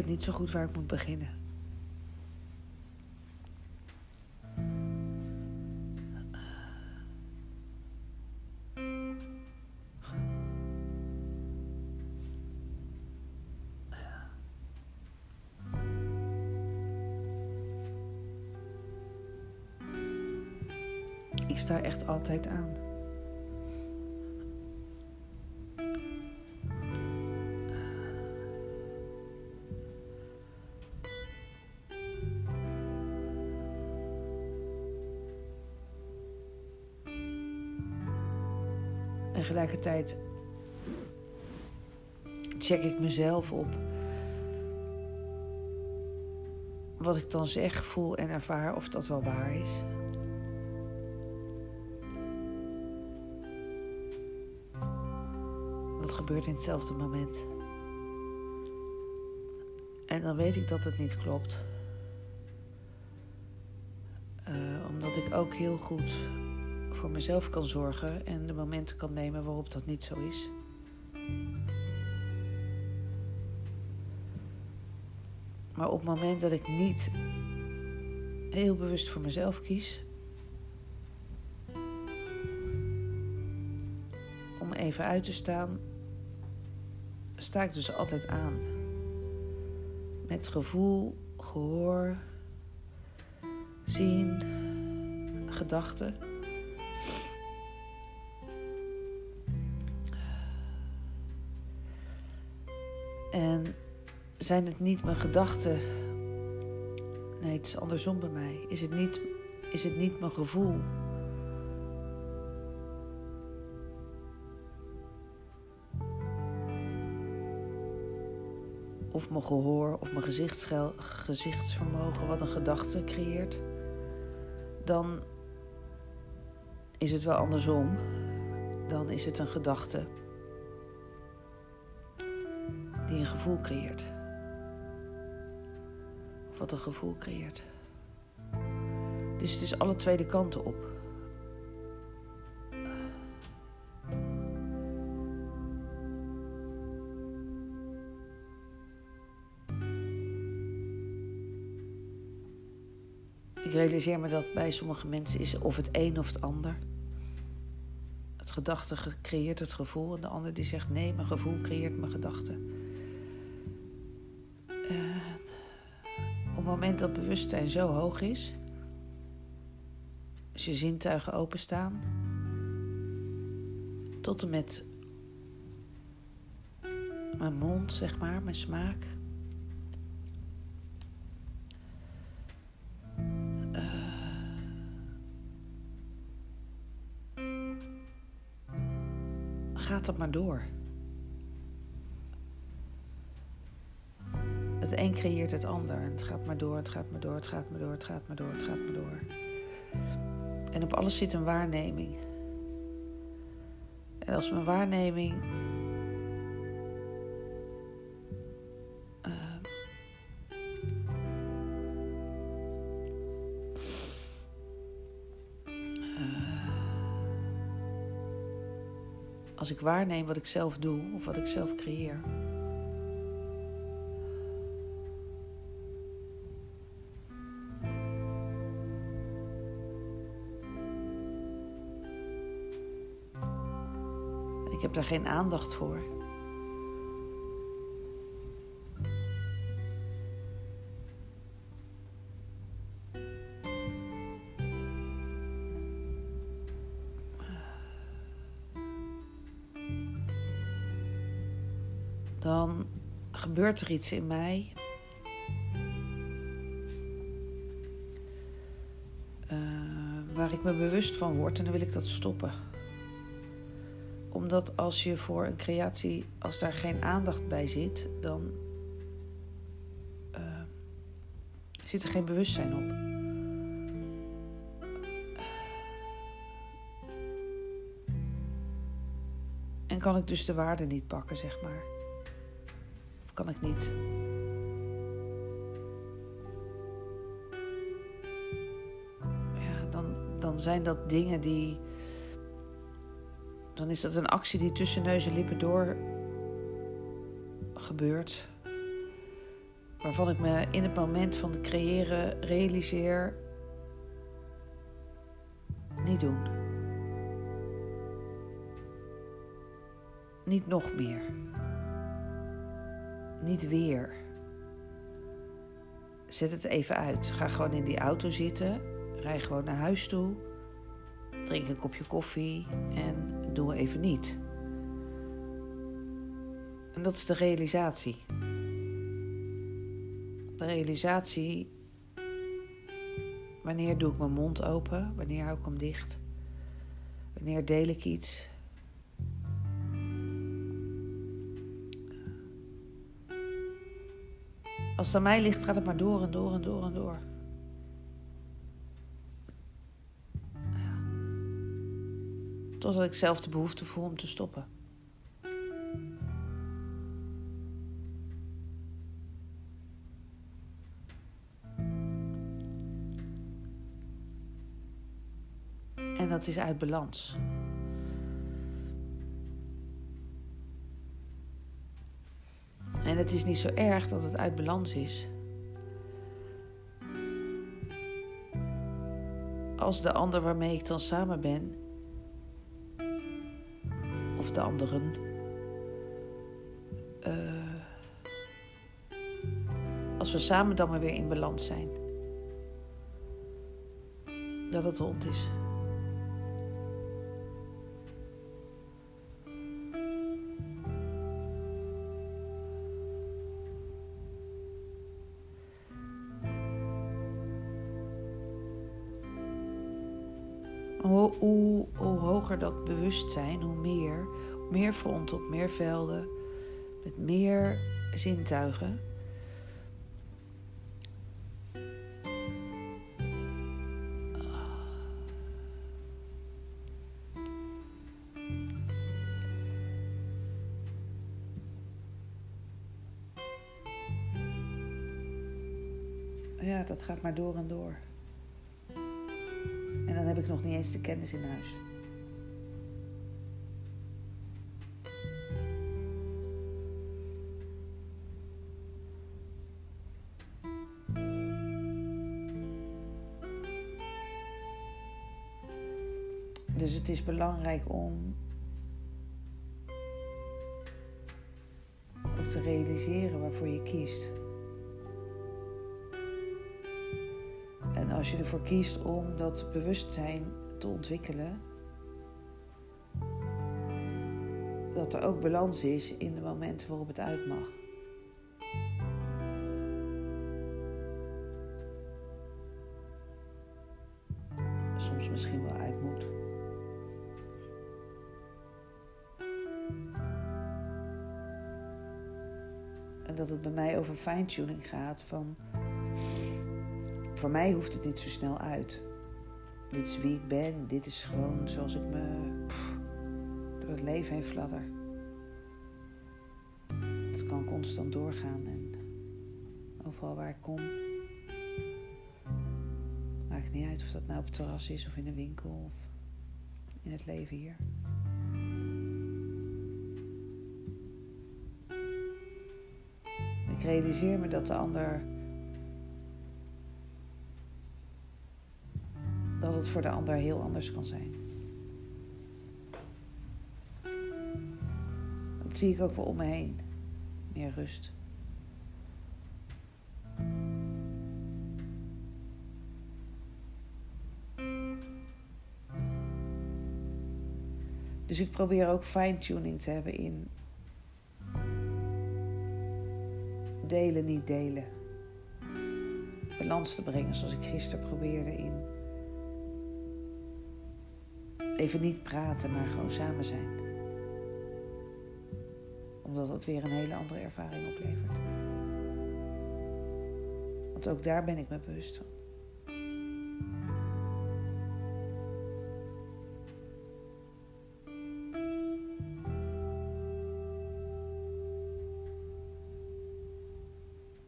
weet niet zo goed waar ik moet beginnen. Ik sta echt altijd aan. En tegelijkertijd check ik mezelf op wat ik dan zeg, voel en ervaar, of dat wel waar is. Dat gebeurt in hetzelfde moment. En dan weet ik dat het niet klopt. Uh, omdat ik ook heel goed voor mezelf kan zorgen en de momenten kan nemen waarop dat niet zo is. Maar op het moment dat ik niet heel bewust voor mezelf kies, om even uit te staan, sta ik dus altijd aan. Met gevoel, gehoor, zien, gedachten. Zijn het niet mijn gedachten? Nee, het is andersom bij mij. Is het niet, is het niet mijn gevoel? Of mijn gehoor of mijn gezichtsvermogen wat een gedachte creëert, dan is het wel andersom. Dan is het een gedachte die een gevoel creëert. Wat een gevoel creëert. Dus het is alle twee de kanten op. Ik realiseer me dat bij sommige mensen is of het een of het ander. Het gedachte creëert het gevoel en de ander die zegt nee, mijn gevoel creëert mijn gedachte. Moment dat bewustzijn zo hoog is, als je zintuigen openstaan, tot en met mijn mond, zeg maar, mijn smaak. gaat het maar door. Het een creëert het ander. Het gaat maar door, het gaat maar door, het gaat maar door, het gaat maar door, het gaat maar door. En op alles zit een waarneming. En als mijn waarneming. Uh, als ik waarneem wat ik zelf doe of wat ik zelf creëer. Heb daar geen aandacht voor. dan gebeurt er iets in mij. Uh, waar ik me bewust van word en dan wil ik dat stoppen. Omdat als je voor een creatie, als daar geen aandacht bij zit, dan uh, zit er geen bewustzijn op. En kan ik dus de waarde niet pakken, zeg maar kan ik niet. Ja, dan zijn dat dingen die. Dan is dat een actie die tussen neus en lippen door gebeurt. waarvan ik me in het moment van het creëren realiseer: niet doen. Niet nog meer. Niet weer. Zet het even uit. Ga gewoon in die auto zitten. Rij gewoon naar huis toe. Drink een kopje koffie en doe even niet. En dat is de realisatie. De realisatie. Wanneer doe ik mijn mond open? Wanneer hou ik hem dicht? Wanneer deel ik iets? Als het aan mij ligt, gaat het maar door en door en door en door. Totdat ik zelf de behoefte voel om te stoppen. En dat is uit balans. En het is niet zo erg dat het uit balans is. Als de ander waarmee ik dan samen ben, de anderen, uh, als we samen dan maar weer in balans zijn, dat het rond is. Hoe, hoe, hoe, hoger dat bewustzijn, hoe meer, meer fronten op meer velden, met meer zintuigen. Ja, dat gaat maar door en door. Heb ik nog niet eens de kennis in huis. Dus het is belangrijk om ook te realiseren waarvoor je kiest. Als je ervoor kiest om dat bewustzijn te ontwikkelen, dat er ook balans is in de momenten waarop het uit mag. Soms misschien wel uit moet. En dat het bij mij over fine-tuning gaat van voor mij hoeft het niet zo snel uit. Dit is wie ik ben. Dit is gewoon zoals ik me door het leven heen fladder. Het kan constant doorgaan en overal waar ik kom. Maakt niet uit of dat nou op het terras is of in een winkel of in het leven hier. Ik realiseer me dat de ander het voor de ander heel anders kan zijn. Dat zie ik ook wel om me heen. Meer rust. Dus ik probeer ook fine-tuning te hebben in delen, niet delen. Balans te brengen zoals ik gisteren probeerde in even niet praten, maar gewoon samen zijn. Omdat dat weer een hele andere ervaring oplevert. Want ook daar ben ik me bewust van.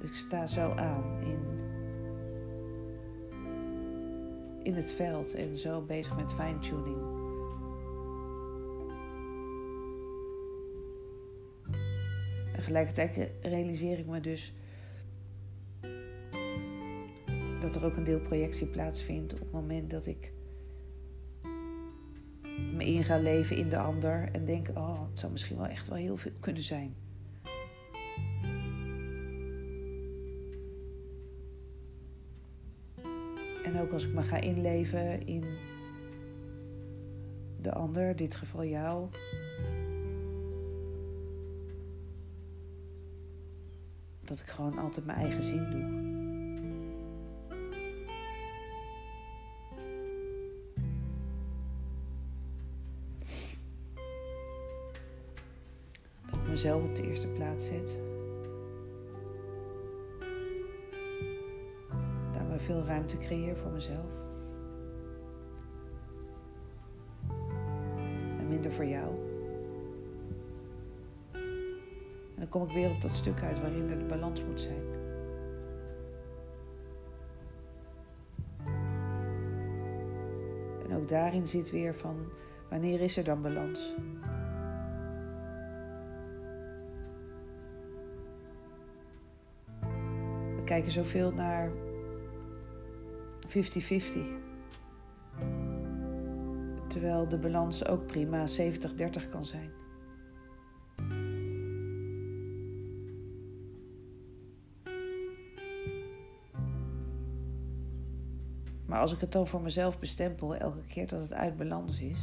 Ik sta zo aan in, in het veld en zo bezig met fine-tuning. Tegelijkertijd realiseer ik me dus dat er ook een deel projectie plaatsvindt op het moment dat ik me in ga leven in de ander en denk, oh, het zou misschien wel echt wel heel veel kunnen zijn. En ook als ik me ga inleven in de ander, in dit geval jou. Dat ik gewoon altijd mijn eigen zin doe. Dat ik mezelf op de eerste plaats zet. Daarmee veel ruimte creëer voor mezelf. minder voor jou. En dan kom ik weer op dat stuk uit waarin er de balans moet zijn. En ook daarin zit weer van wanneer is er dan balans? We kijken zoveel naar 50-50. Terwijl de balans ook prima 70-30 kan zijn. Maar als ik het dan voor mezelf bestempel elke keer dat het uit balans is.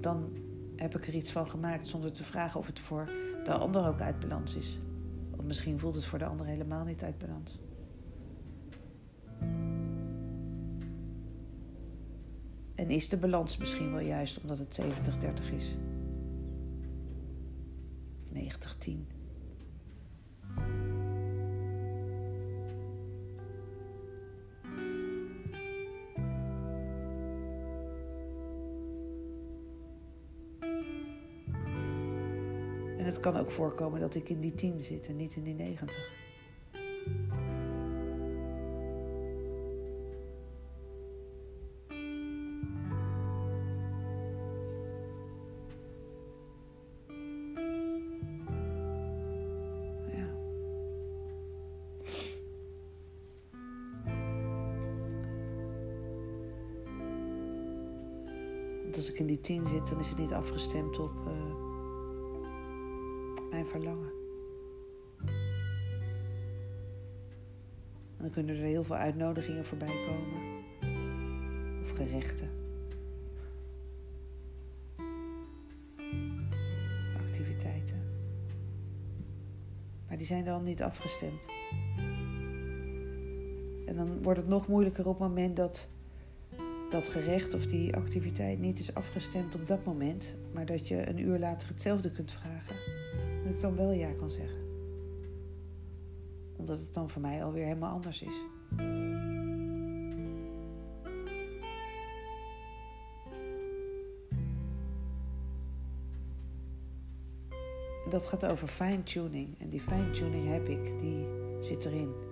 Dan heb ik er iets van gemaakt zonder te vragen of het voor de ander ook uit balans is. Want misschien voelt het voor de ander helemaal niet uit balans. En is de balans misschien wel juist omdat het 70-30 is? 90-10. En het kan ook voorkomen dat ik in die 10 zit en niet in die 90. 10 zit, dan is het niet afgestemd op. Uh, mijn verlangen. En dan kunnen er heel veel uitnodigingen voorbij komen. Of gerechten. Activiteiten. Maar die zijn dan niet afgestemd. En dan wordt het nog moeilijker op het moment dat dat gerecht of die activiteit niet is afgestemd op dat moment, maar dat je een uur later hetzelfde kunt vragen dat ik dan wel ja kan zeggen. Omdat het dan voor mij alweer helemaal anders is. Dat gaat over fine-tuning. En die fine-tuning heb ik, die zit erin.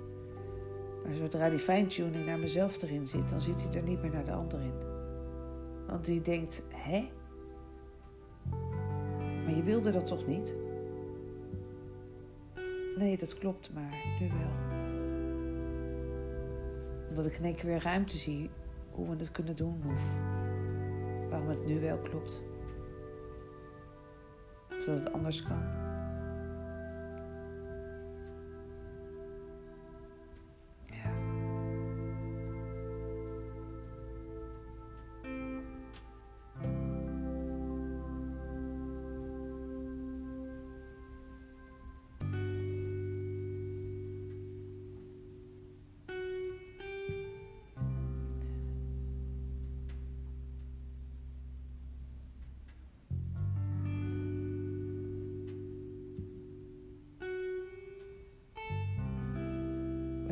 Maar zodra die fine-tuning naar mezelf erin zit, dan zit hij er niet meer naar de ander in. Want die denkt, hè? Maar je wilde dat toch niet? Nee, dat klopt, maar nu wel. Omdat ik in één keer weer ruimte zie hoe we het kunnen doen of waarom het nu wel klopt. Of dat het anders kan.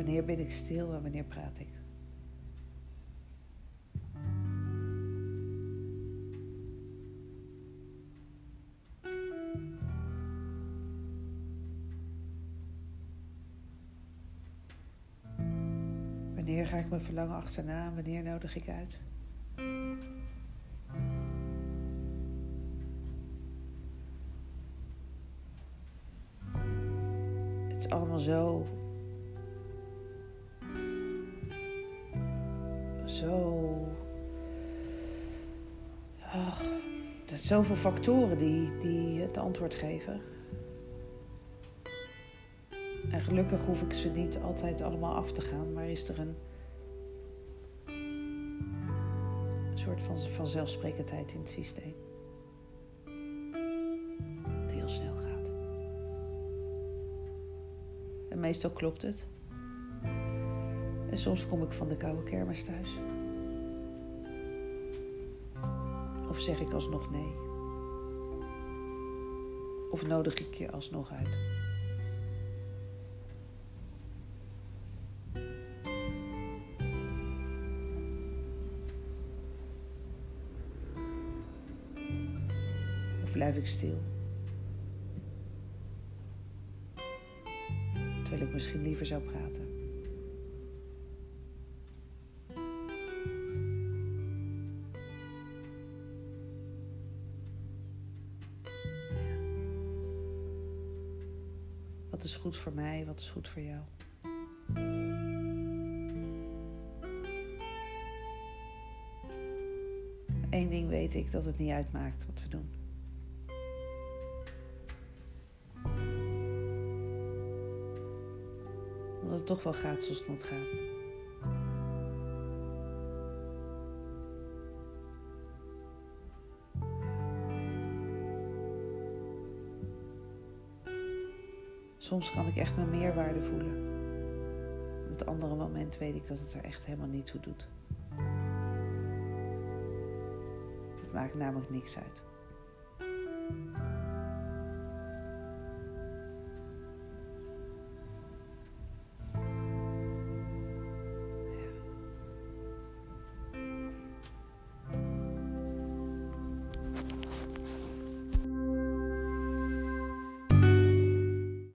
Wanneer ben ik stil en wanneer praat ik? Wanneer ga ik mijn verlangen achterna wanneer nodig ik uit? Het is allemaal zo. Zo. Oh, er zijn zoveel factoren die, die het antwoord geven. En gelukkig hoef ik ze niet altijd allemaal af te gaan, maar is er een soort van vanzelfsprekendheid in het systeem. Het heel snel gaat. En meestal klopt het. Soms kom ik van de koude kermis thuis. Of zeg ik alsnog nee? Of nodig ik je alsnog uit? Of blijf ik stil? Terwijl ik misschien liever zou praten. Wat is goed voor mij? Wat is goed voor jou? Eén ding weet ik dat het niet uitmaakt wat we doen. Omdat het toch wel gaat zoals het moet gaan. Soms kan ik echt mijn meerwaarde voelen. Op het andere moment weet ik dat het er echt helemaal niet toe doet. Het maakt namelijk niks uit.